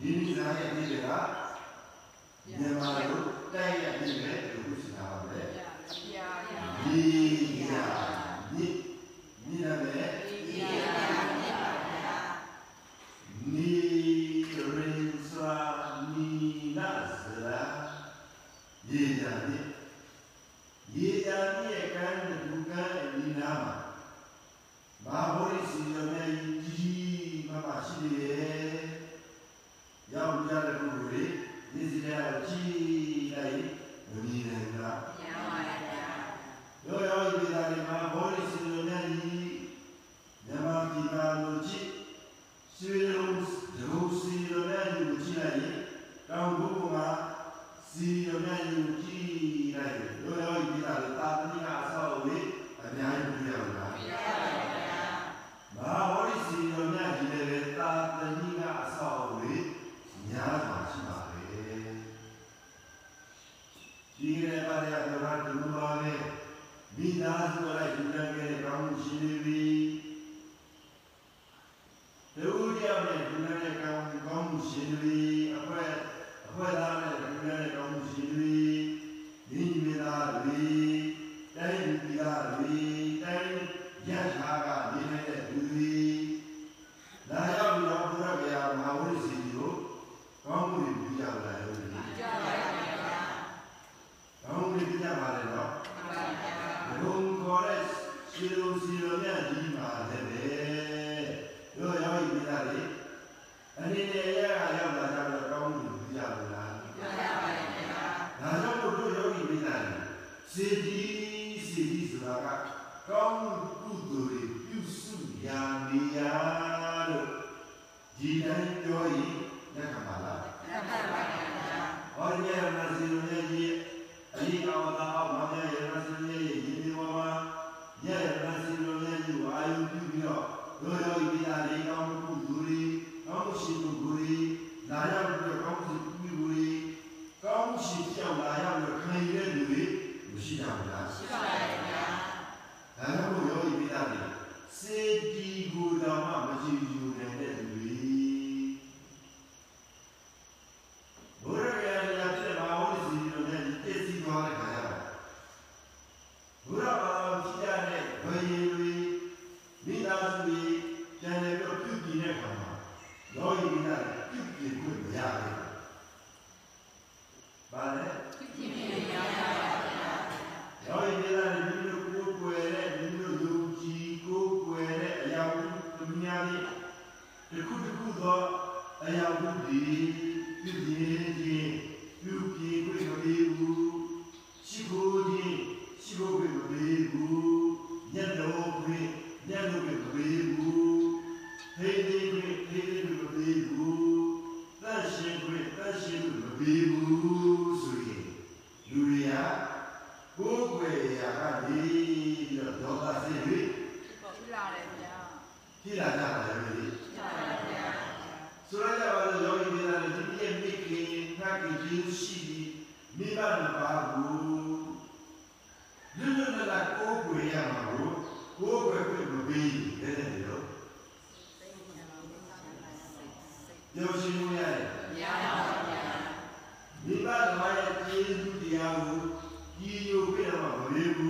ဒီစကားရဲ့အဓိပ္ပာယ်ကမြန်မာလိုတိုက်ရိုက်အဓိပ္ပာယ် ကြီးစေကြီးဆိုတာကကောင်းမှုကုသိုလ်တွေပြုစုရာနေရာလို့ဒီတိုင်းပြောရင်လက်ခံပါလားလက်ခံပါပါဟောဒီရမစီရုံရဲ့ကြီးအလီအဝတာအောင်မရရမစီရုံရဲ့ရင်းမြဝမှာရရမစီရုံရဲ့ကြီးဝါယုပြုပြီးတော့တို့ရောဒီအရေးကောင်းမှုကုသိုလ်တွေကောင်းရှိမှုကုသိုလ်တွေလာရောက်ပြီးတော့ကောင်းမှုပြုမှုတွေကောင်းရှိပြောင်းလာရောက် ရှိတာမလားရှိပါတယ်ခင်ဗျာဒါကြောင့်လို့ယောဂီမိသားစုစေတီကိုယ်တော်မှမရှိဘူး လဲမရပါဘူးဗျာမိဘဓမ္မရဲ့ကျေးဇူးတရားကိုကြီးညိုပြတော့မလေးဘူး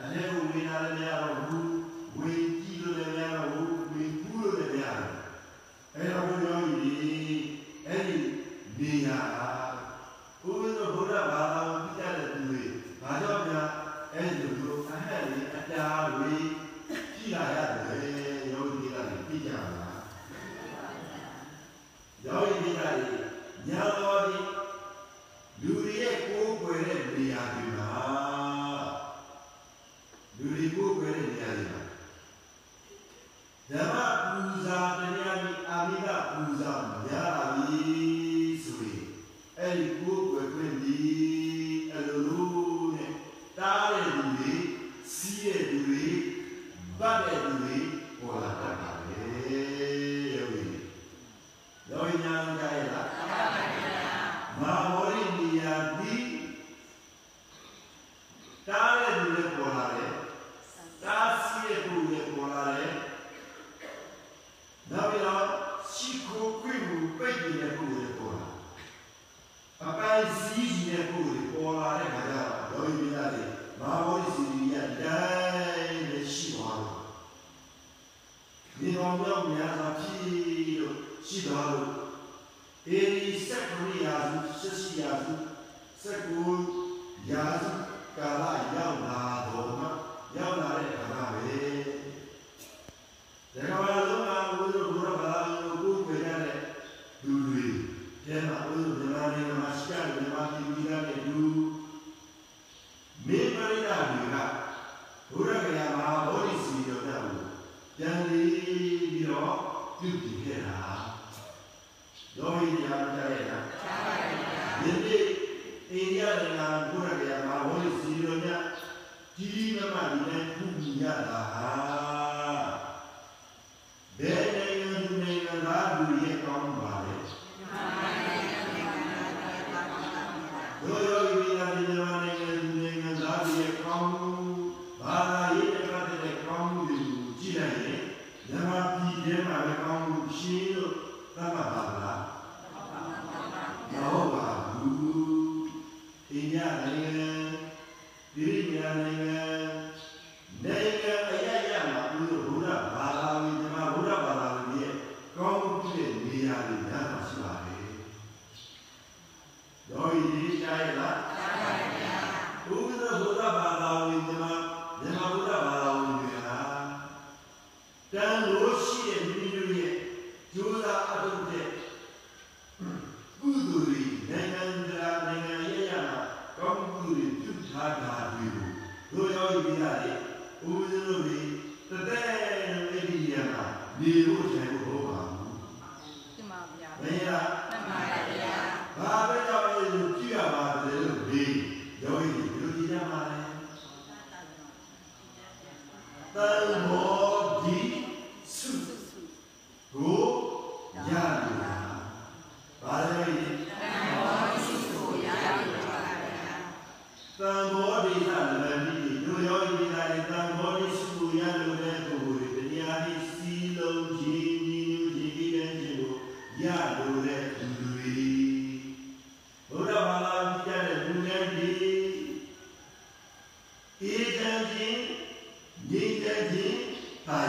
and every winner, no matter who. သနာကိုယ်ရံကြရမှာဝိဇီရောညဒီဒီမမဒီနဲ့ခုမိရတာဟာ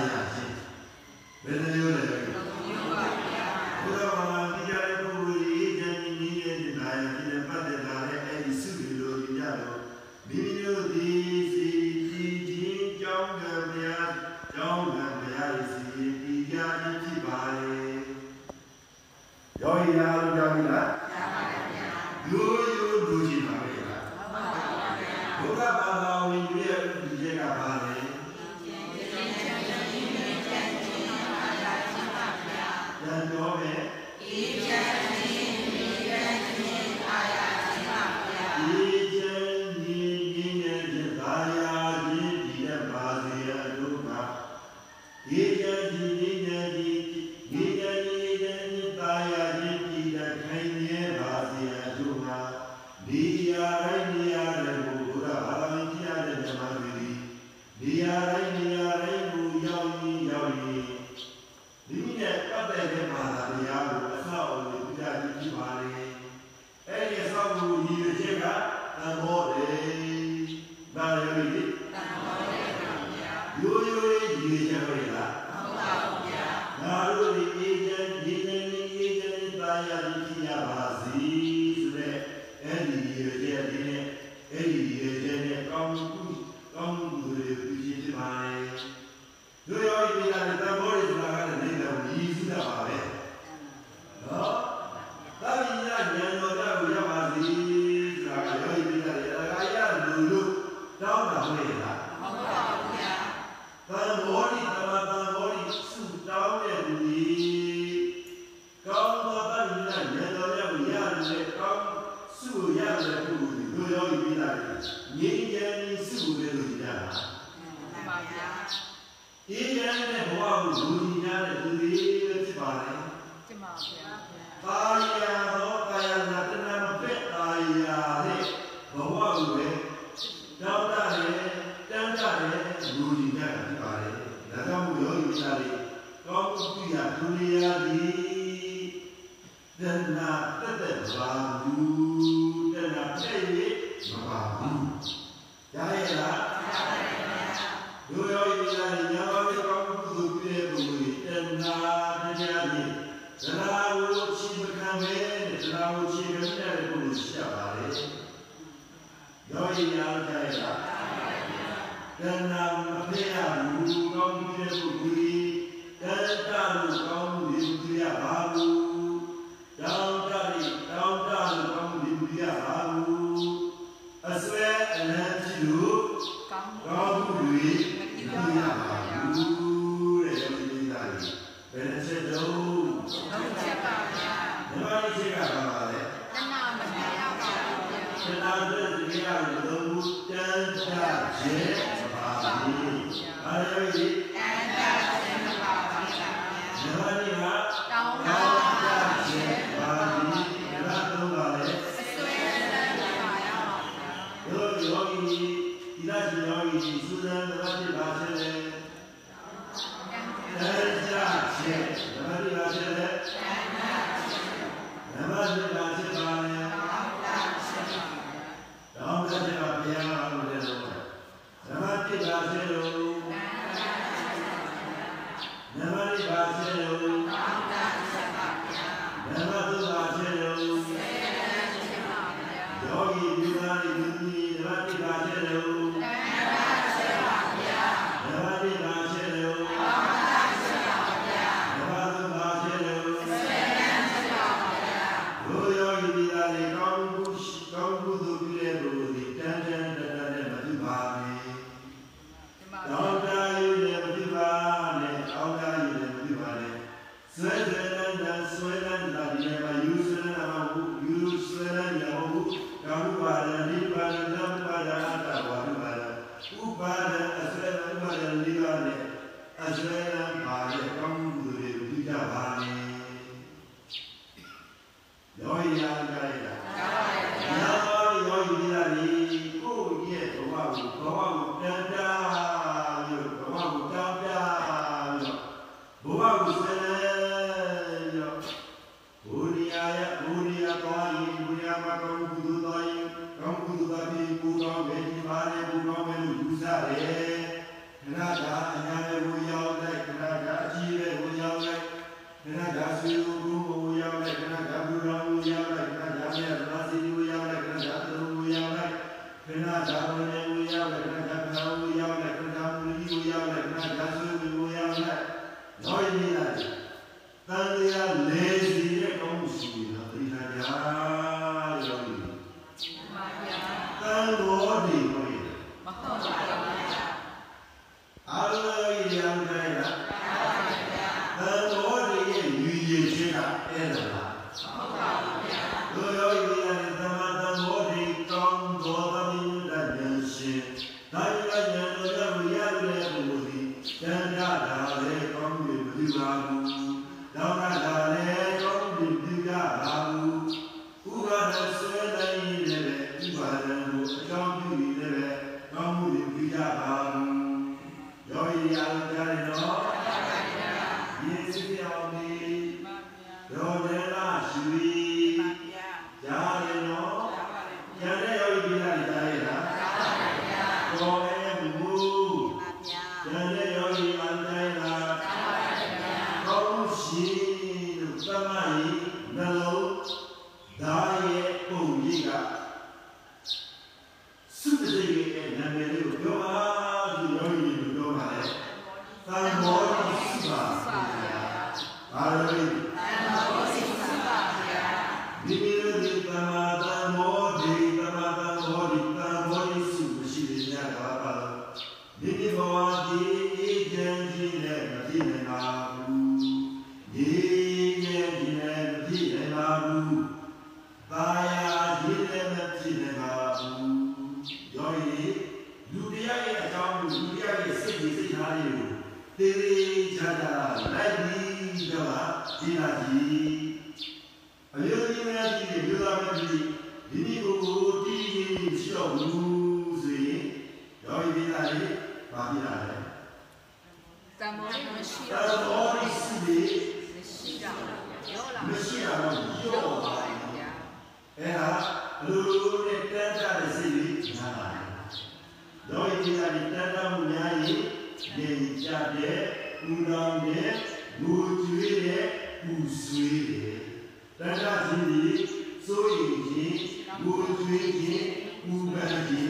ရခြင်းဘယ်လိုလဲ ငြိမ်းချမ်းရေးစုဖို့လေလို့ဒီတာပါမှန်ပါဗျာဒီကံနဲ့ဘဝကိုလူကြီးများတဲ့လူတွေဖြစ်ပါလေကျမပါဗျာပါရဟော then um, they um, Lord, စိုးရိမ်ခြင်းငိုကြွေးခြင်းပူပန်ခြင်း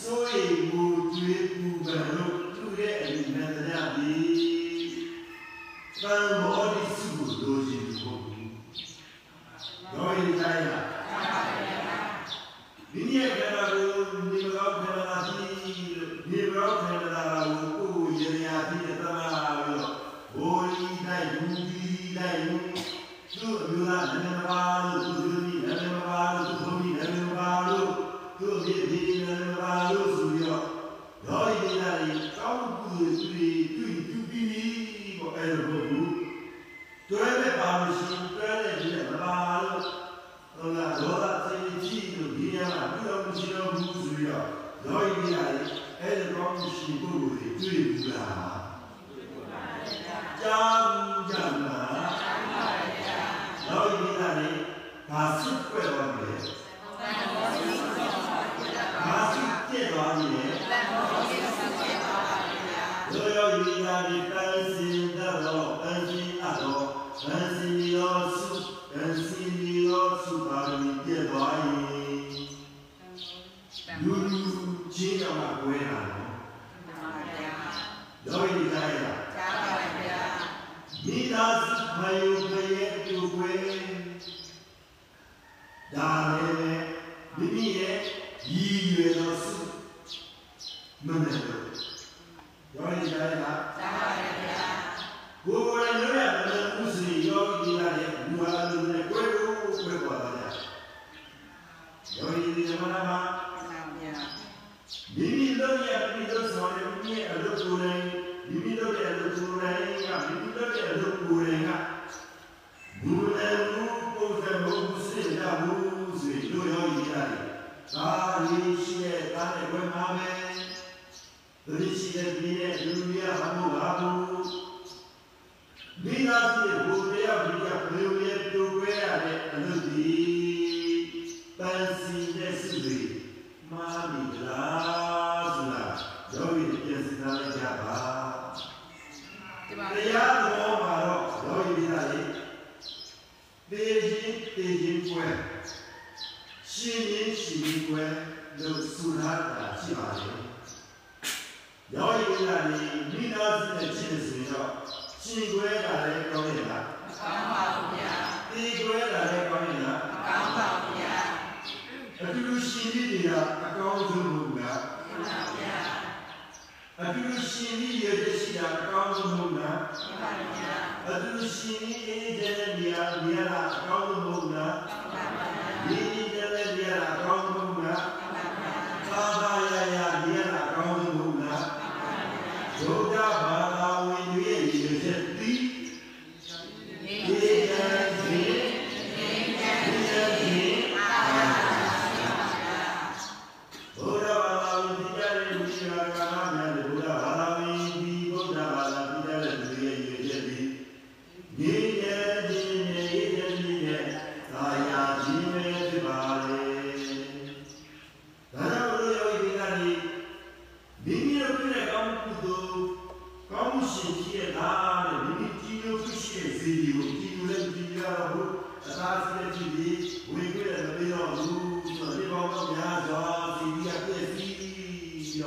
စိုးရိမ်ငိုကြွေးပူပန်လို့သူ့ရဲ့အမိမန္တရသည်သံဃာ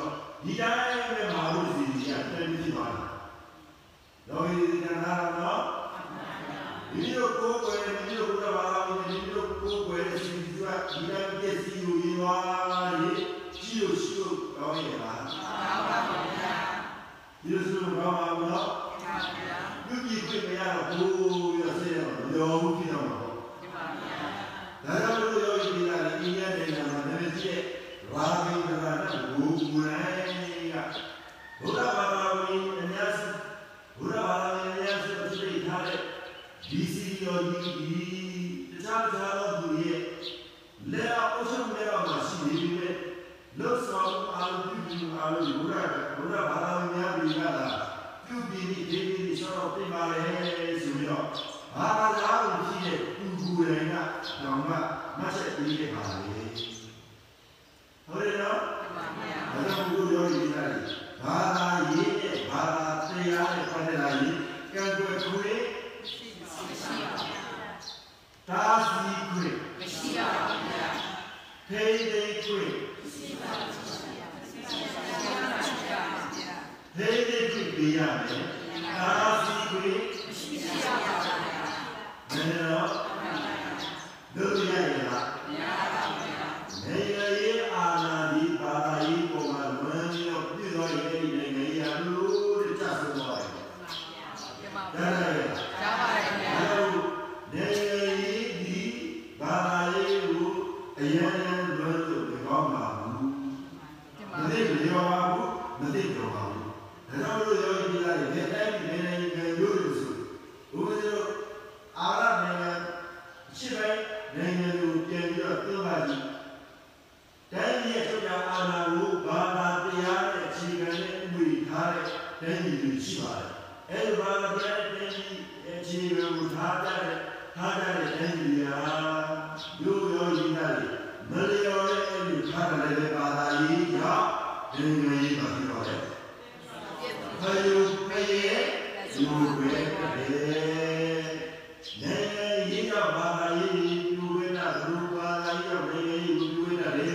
တော့ဒီတိုင်းနဲ့မာလို့စီစီကတည်းကဖြစ်သွားတာလောကီကဏ္ဍတော့ဒီလိုကိုယ်ကိုယ်ဒီလိုဘုရားဘာသာဒီလိုကိုယ်ကိုယ်စီစီကဒီတိုင်းပြည့်စည်လို့ရွာရေးကြည့်လို့ရှိလို့တော့ရပါဘာပါဘုရားဒီလိုဆိုဘာပါဘုရားပြုကြည့်ပြမရတော့ဘူးရစေရမရောဘူးဖြစ်တော့မှာပေါ့ဒါကြောင့်လို့ရောရှိနေတာဒီအင်းရတဲ့နာမည်ဖြစ်ဘာ ဘုရားဘာသာဝင်အများစုဘုရားဘာသာဝင်အများစုအသိထားတဲ့ဒီစီယောဂီဒီတခြားတခြားသောသူရဲ့လက်အောက်အဆုံးလက်အောက်မှာရှိနေပြီလေလောဆောင်အာလူပြုအာလူဘုရားဘုရားဘာသာဝင်များပြည်ကလာပြုပြီးဒီဒီဒီဆောတော့ပြင်ပါလေဆိုပြီးတော့ဘာသာဝင်ရှိတဲ့ဘူဂူရိုင်းကတော့မှမဆက်ပြီးခဲ့ပါလေဟုတ်တယ်နော်ပါဗျာဒါကြောင့်ဘုရားယောဂီတွေ ဘာသာရေးနဲ့ဘာသာတရားနဲ့ပတ်သက်လာရင်ကံကွယ်ခွင့်ရှိပါဗျာတာစီခွင့်မရှိပါဘူးဗျာထိန်းသိမ်းခွင့်ရှိပါဗျာထိန်းသိမ်းခွင့်ပေးရမယ်တာစီခွင့်ရှိပါဗျာမင်းတော့တို့ရရလား မရပါဘူးဗျာ နေရအာနာဒီဘာသာရေးပေါ်မှာလွန်ပြီးတော့ပြည့်တော်ရဲ့ဒီနိုင်ငံရလို့တဲ့ကြဆုံးသွားတယ် ဒီမှာ ဒါလည်း ရပါတယ်ဗျာ အဲလိုနေရဒီဘာသာရေးကိုအရင်လွန်လို့ပြောမှာဘူး ဒီ မ မှာ သိကြပါဘူးမသိကြပါဘူးဒါကြောင့်လို့ယောဂီများတွေလက်တိုင်းနေနေနေလို့လို့ဆိုဘုရားတို့အာရနိုင်ငံ ရှိပိုင်းနိုင်ငံကိုပြန်ပြီးတော့ပြောပါကြည့်တိုင်းပြည်ရဲ့ထုတ်ပြန်အာဏာကိုဘာသာတရားနဲ့အခြေခံတဲ့ဥပဒေထားတဲ့တိုင်းပြည်တွေရှိပါတယ်အဲဒီဘာသာတရားနဲ့တိုင်းပြည်အခြေခံကိုထားကြတဲ့ထားကြတဲ့တိုင်းပြည်တွေဟာရိုးရောရည်သားတွေမလျော်တဲ့အဲ့ဒီထားတဲ့လည်းဘာသာရေးကြောင့်ဒီငယ်ရေးပါဖြစ်ပါတယ်။ဘယ်လိုပဲရဲ့ဒီလိုပဲတဲ့။နေရေးကြောင့်ဘာသာရေးပြုဝေးတာဘုရားဘာသာရေးကြောင့်နေရေးပြုဝေးတာလေ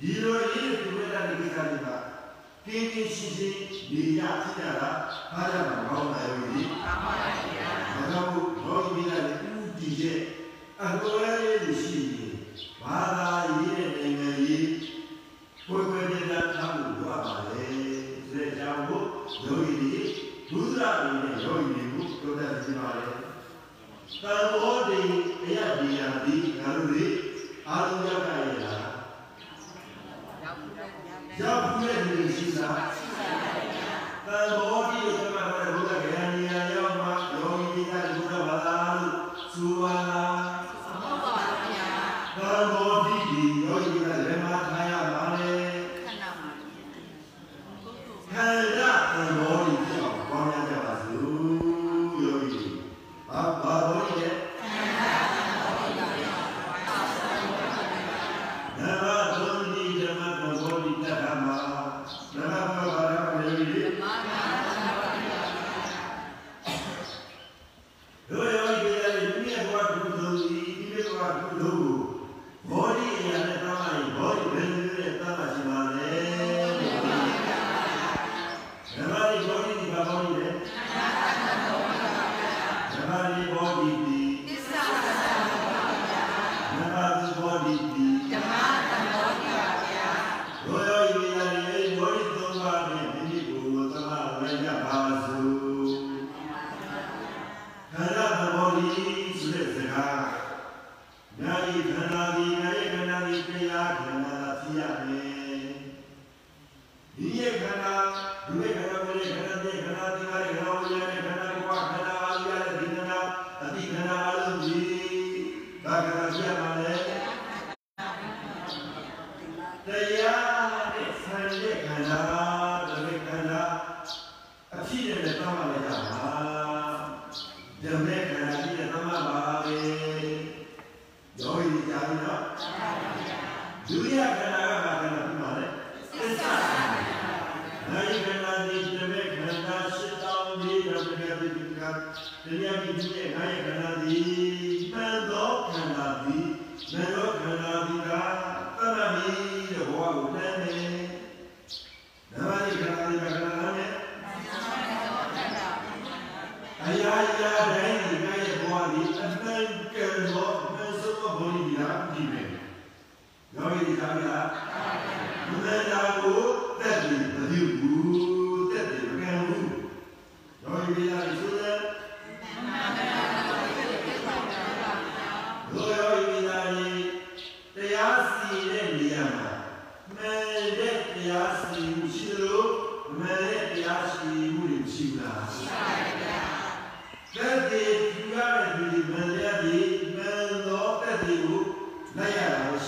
ဒီလိုရေးပြုဝေးတာဒီကိစ္စတွေကကင်းကင်း ရှင်းရှင်းနေရဖြစ်ကြတာအားရမှာမဟုတ်ပါဘူးဒီပါပါဗျာ။ဒါကြောင့်ဘောဂီကလည်းဥတီရဲ့အတော်လေးရှိနေဘာသာရေးတဲ့နိုင်ငံရေးကိုယ်ကိုယ်တည်းထားဖို့လိုအပ်ပါလေ။ဒါကြောင့်ဘုယောဂီတွေဘုရားတွေနဲ့ယောဂီတွေကိုပြောတတ်ကြပါလေ။သံဃောတွေ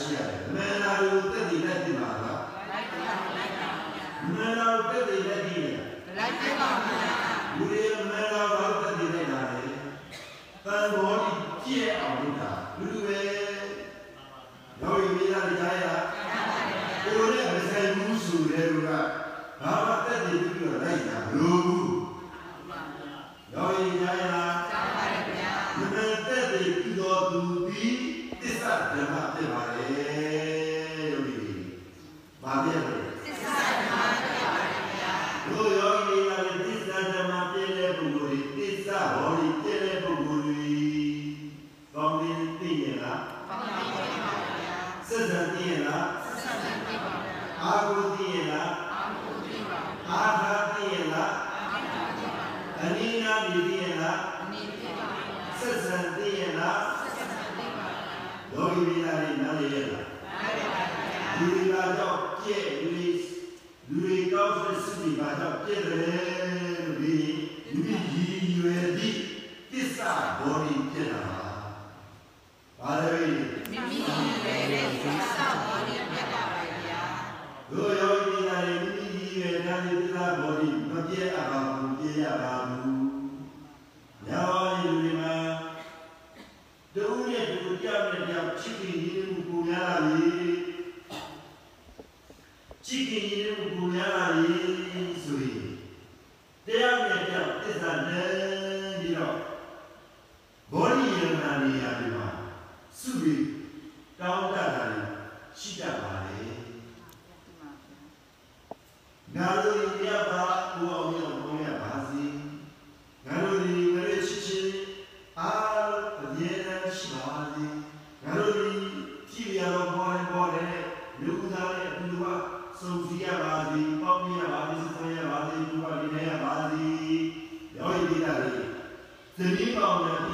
ရှိရတယ်။မှန်တာကိုတက်တည်လက်ပြပါလား။လိုက်ပါလိုက်ပါဗျာ။မှန်တာကိုတက်တည်လက်ပြတယ်။လိုက်ပြပါဗျာ။လူတွေမှန်တာကိုတက်တည်လိုက်တာလေ။တန်တော်ကြီးကြည့်အောင်လုပ်တာလူလူပဲ။တော့ဒီမိသားစုကြားရ။ကိုယ်နဲ့မဆိုင်ဘူးဆိုတဲ့လူကဘာမှတက်တည်ပြီးတော့လိုက်တာမလို့ဘူး။ 借你，你到处是你买到借人。 တောင်းတတာရှိတတ်ပါလေနာရီရပါကိုအောင်ရအောင်ရပါစီငါတို့ဒီမရရှိရှိအာတပြေတမ်းရှိပါလေငါတို့ဒီကြည်ရတော့ဘောရဘောရနဲ့လူသားရဲ့အတူပါစုံစည်းရပါစီပေါက်ပြရပါစီဆွေးရပါစီလူပါလေးရပါစီရောက်ရည်တာလေသမီးပေါင်းတဲ့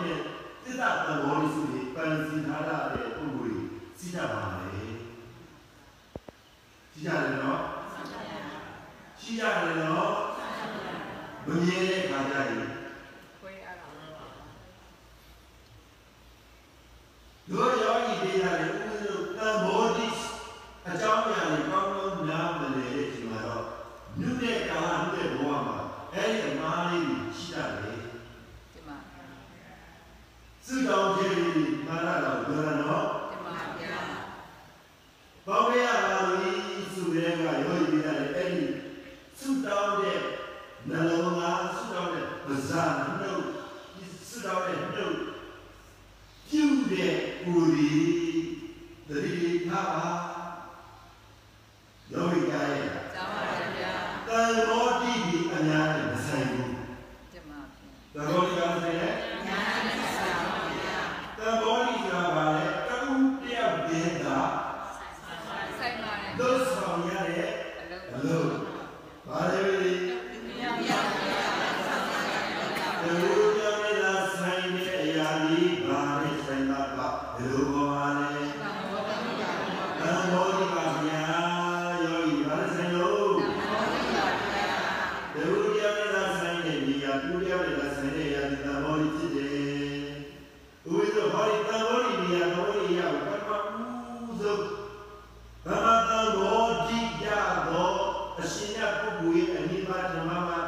ဓမ္မမှာ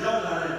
ရောက်လာတဲ့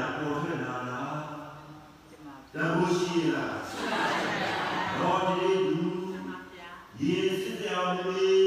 လားပေါ်ထွက်လာလားတန်ဖိုးရှိလားတော်ဒီလူရေစစ်တယ်အောင်လေ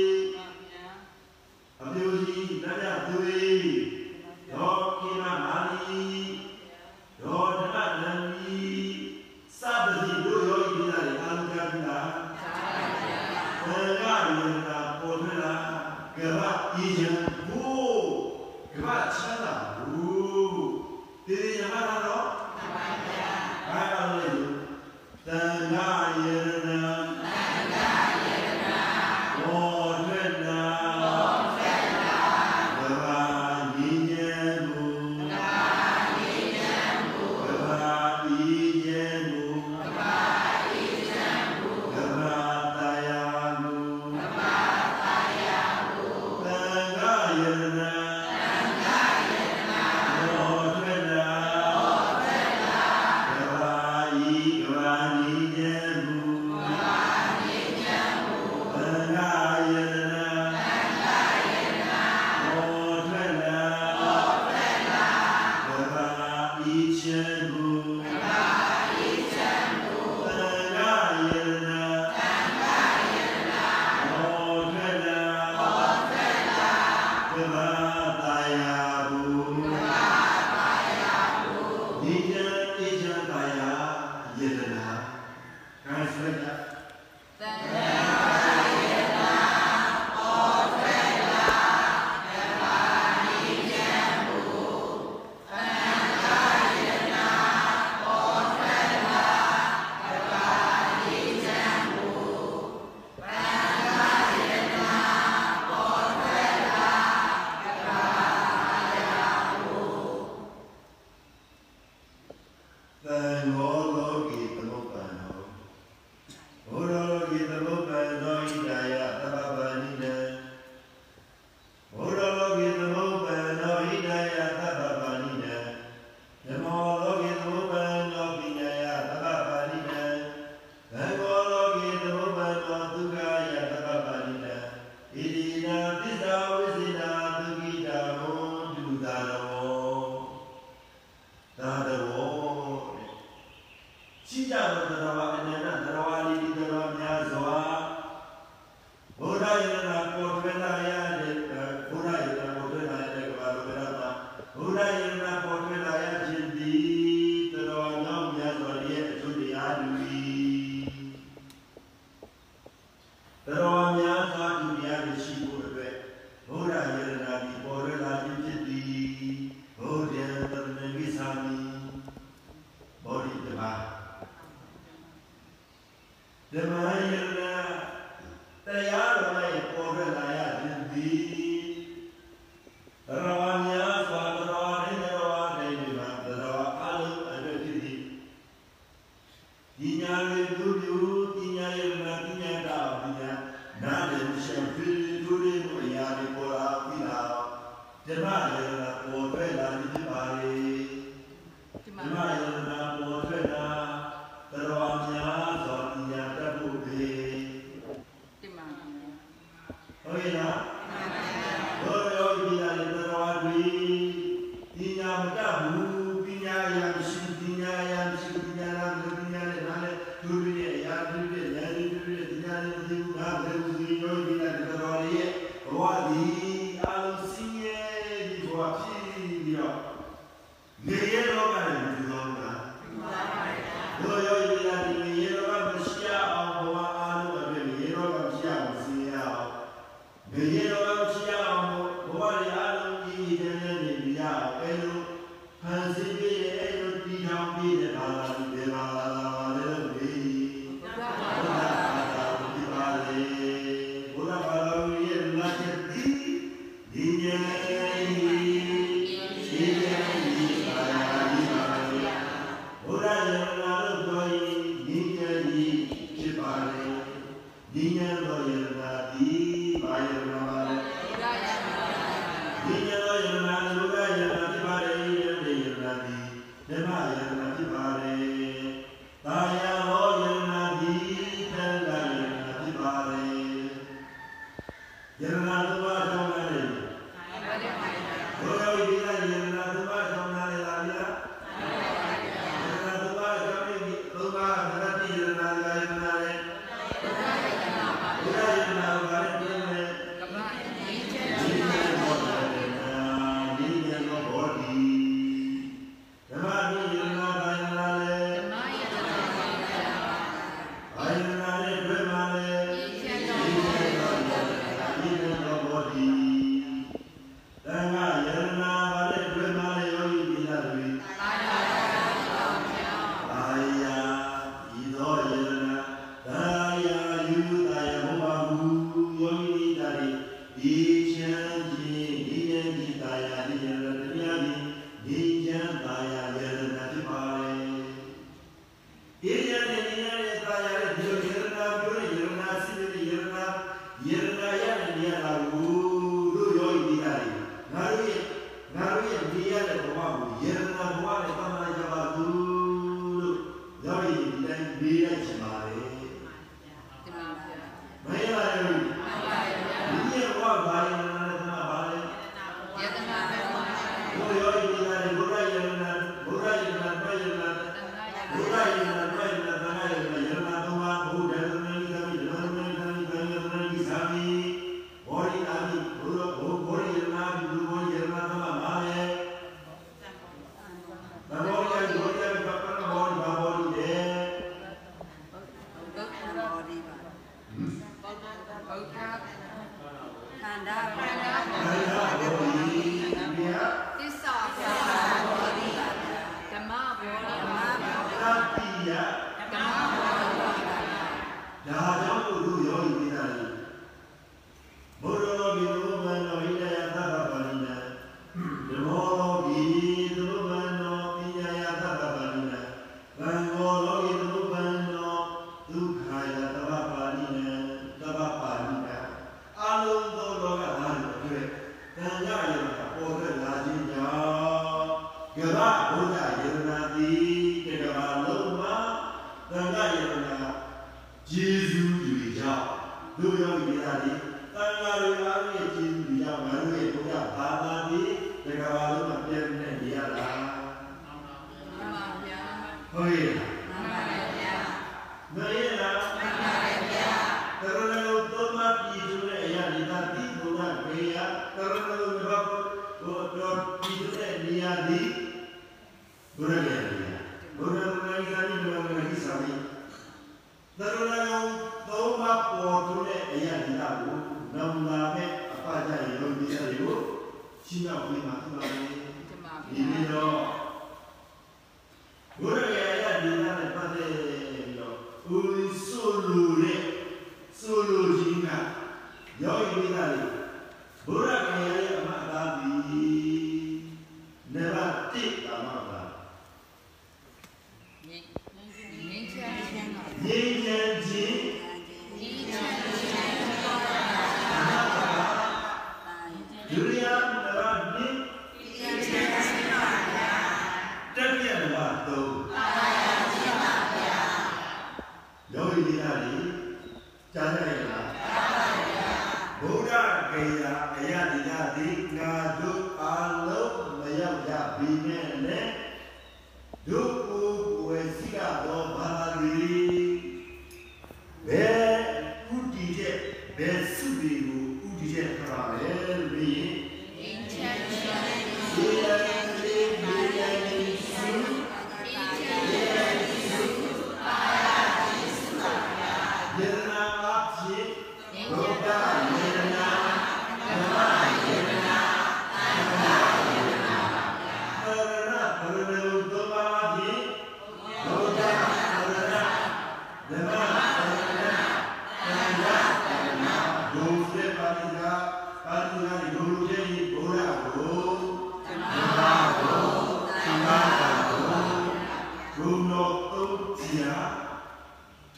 ဆရာ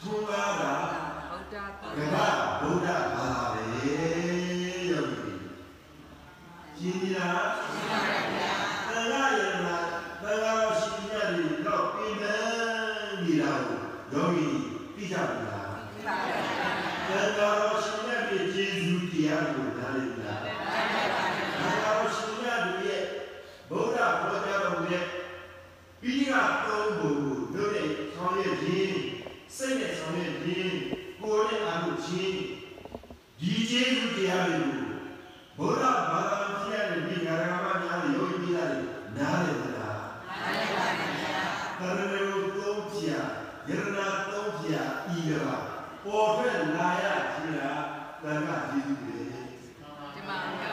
ထွန်းကားတာဗုဒ္ဓဘာသာဗုဒ္ဓဘာသာပဲယောဂီကြီးကြီးလား တရားတွေကိုဘုရားဘာသာဖြစ်ရတဲ့ဒီဃာရမများရဲ့ယောဂီများတွေနားလည်သလားနားလည်ပါဘူးဗျာတရဏဂုသုံးဖြာယရဏသုံးဖြာဤကပါပေါ်ထွက်လာရခြင်းလားတဏ္ဍကျေးဇူးတွေဒီမှာပါဗျာ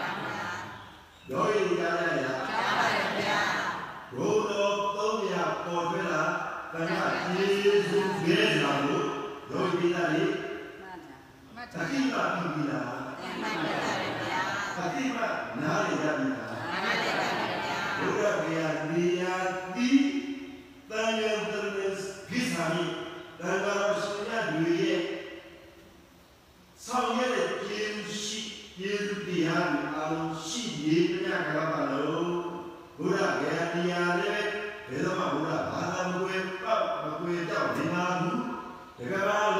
ယောဂီများရဲ့ကြားပါရဲ့ဗျာဘုရားသုံးဖြာပေါ်ထွက်လာတဏ္ဍကျေးဇူးတွေလာလို့ယောဂီများတွေမှန်ပါမှန်ပါတတိပါပြီလား မှန်ပါရဲ့ဗျာသတိမှနားရရပြီလားနားရရပါဗျာဘုရားဗျာနေရာတိတာယံတရမေဖိစာမိဒါကရရှိရလူရဲ့ဆောင်ရတဲ့ပြင်းရှိပြင်းတရားတွေအားလုံးရှိနေကြကြပါလို့ဘုရားဗျာတရားလည်းဘယ်တော့မှဘုရားဘာသာမကွယ်ပတ်မကွယ်တော့နေပါဘူးဒါကရ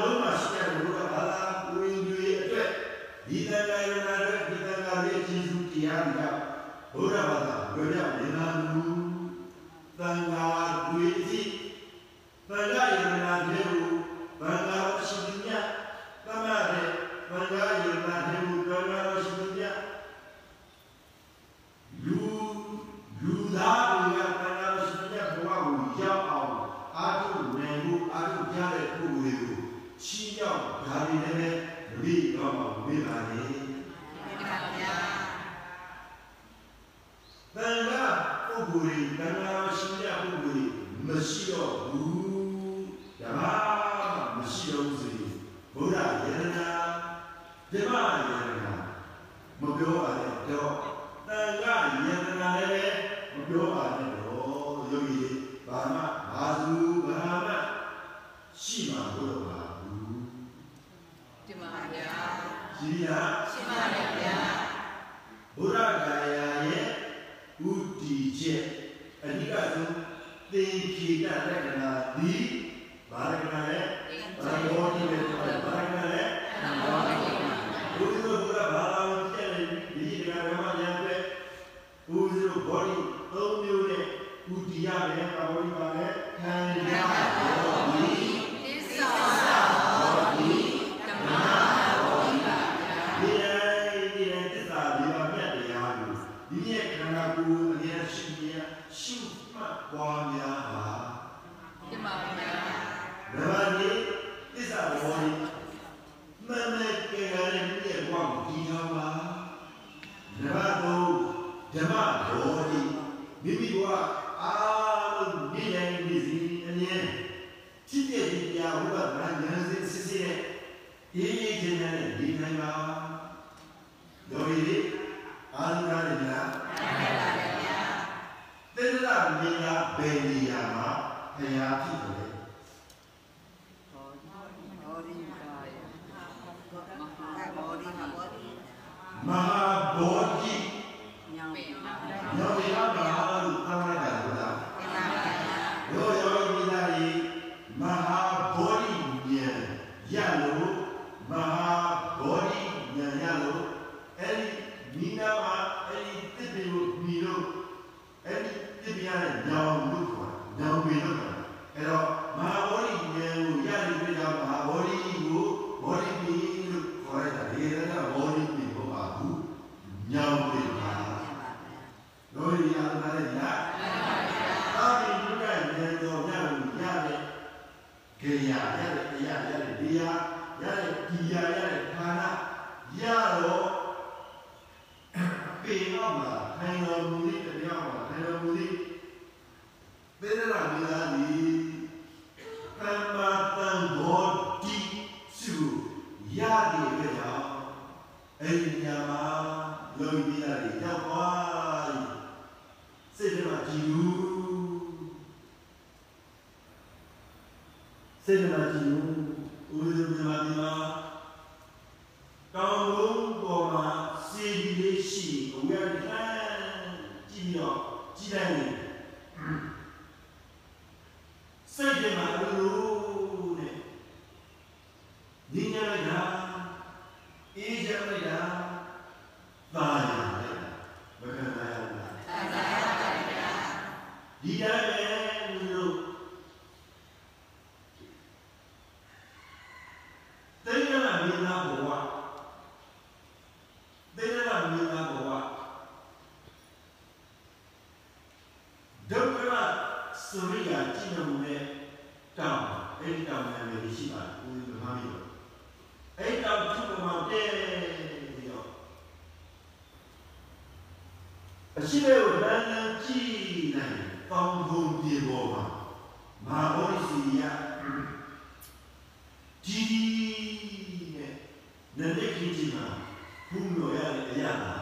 本来规矩，本来 My ဆိုရိယာကြည်နမှုနဲ့တောင်အဲ့ဒီတောင်နာမည်ရှိပါတယ်ဦးဇင်းဗမာပြည်တော်အဲ့ဒီတောင်သူ့ဗမာတဲပြီးတော့အရှိမေကိုလမ်းလမ်းကြည့်နိုင်ပေါင်းဘုံပြေပေါ်မှာမာဘောစီယဒီနဲ့နန္ဒကြီးကြီးမှာဘုံတော်ရတဲ့အရာ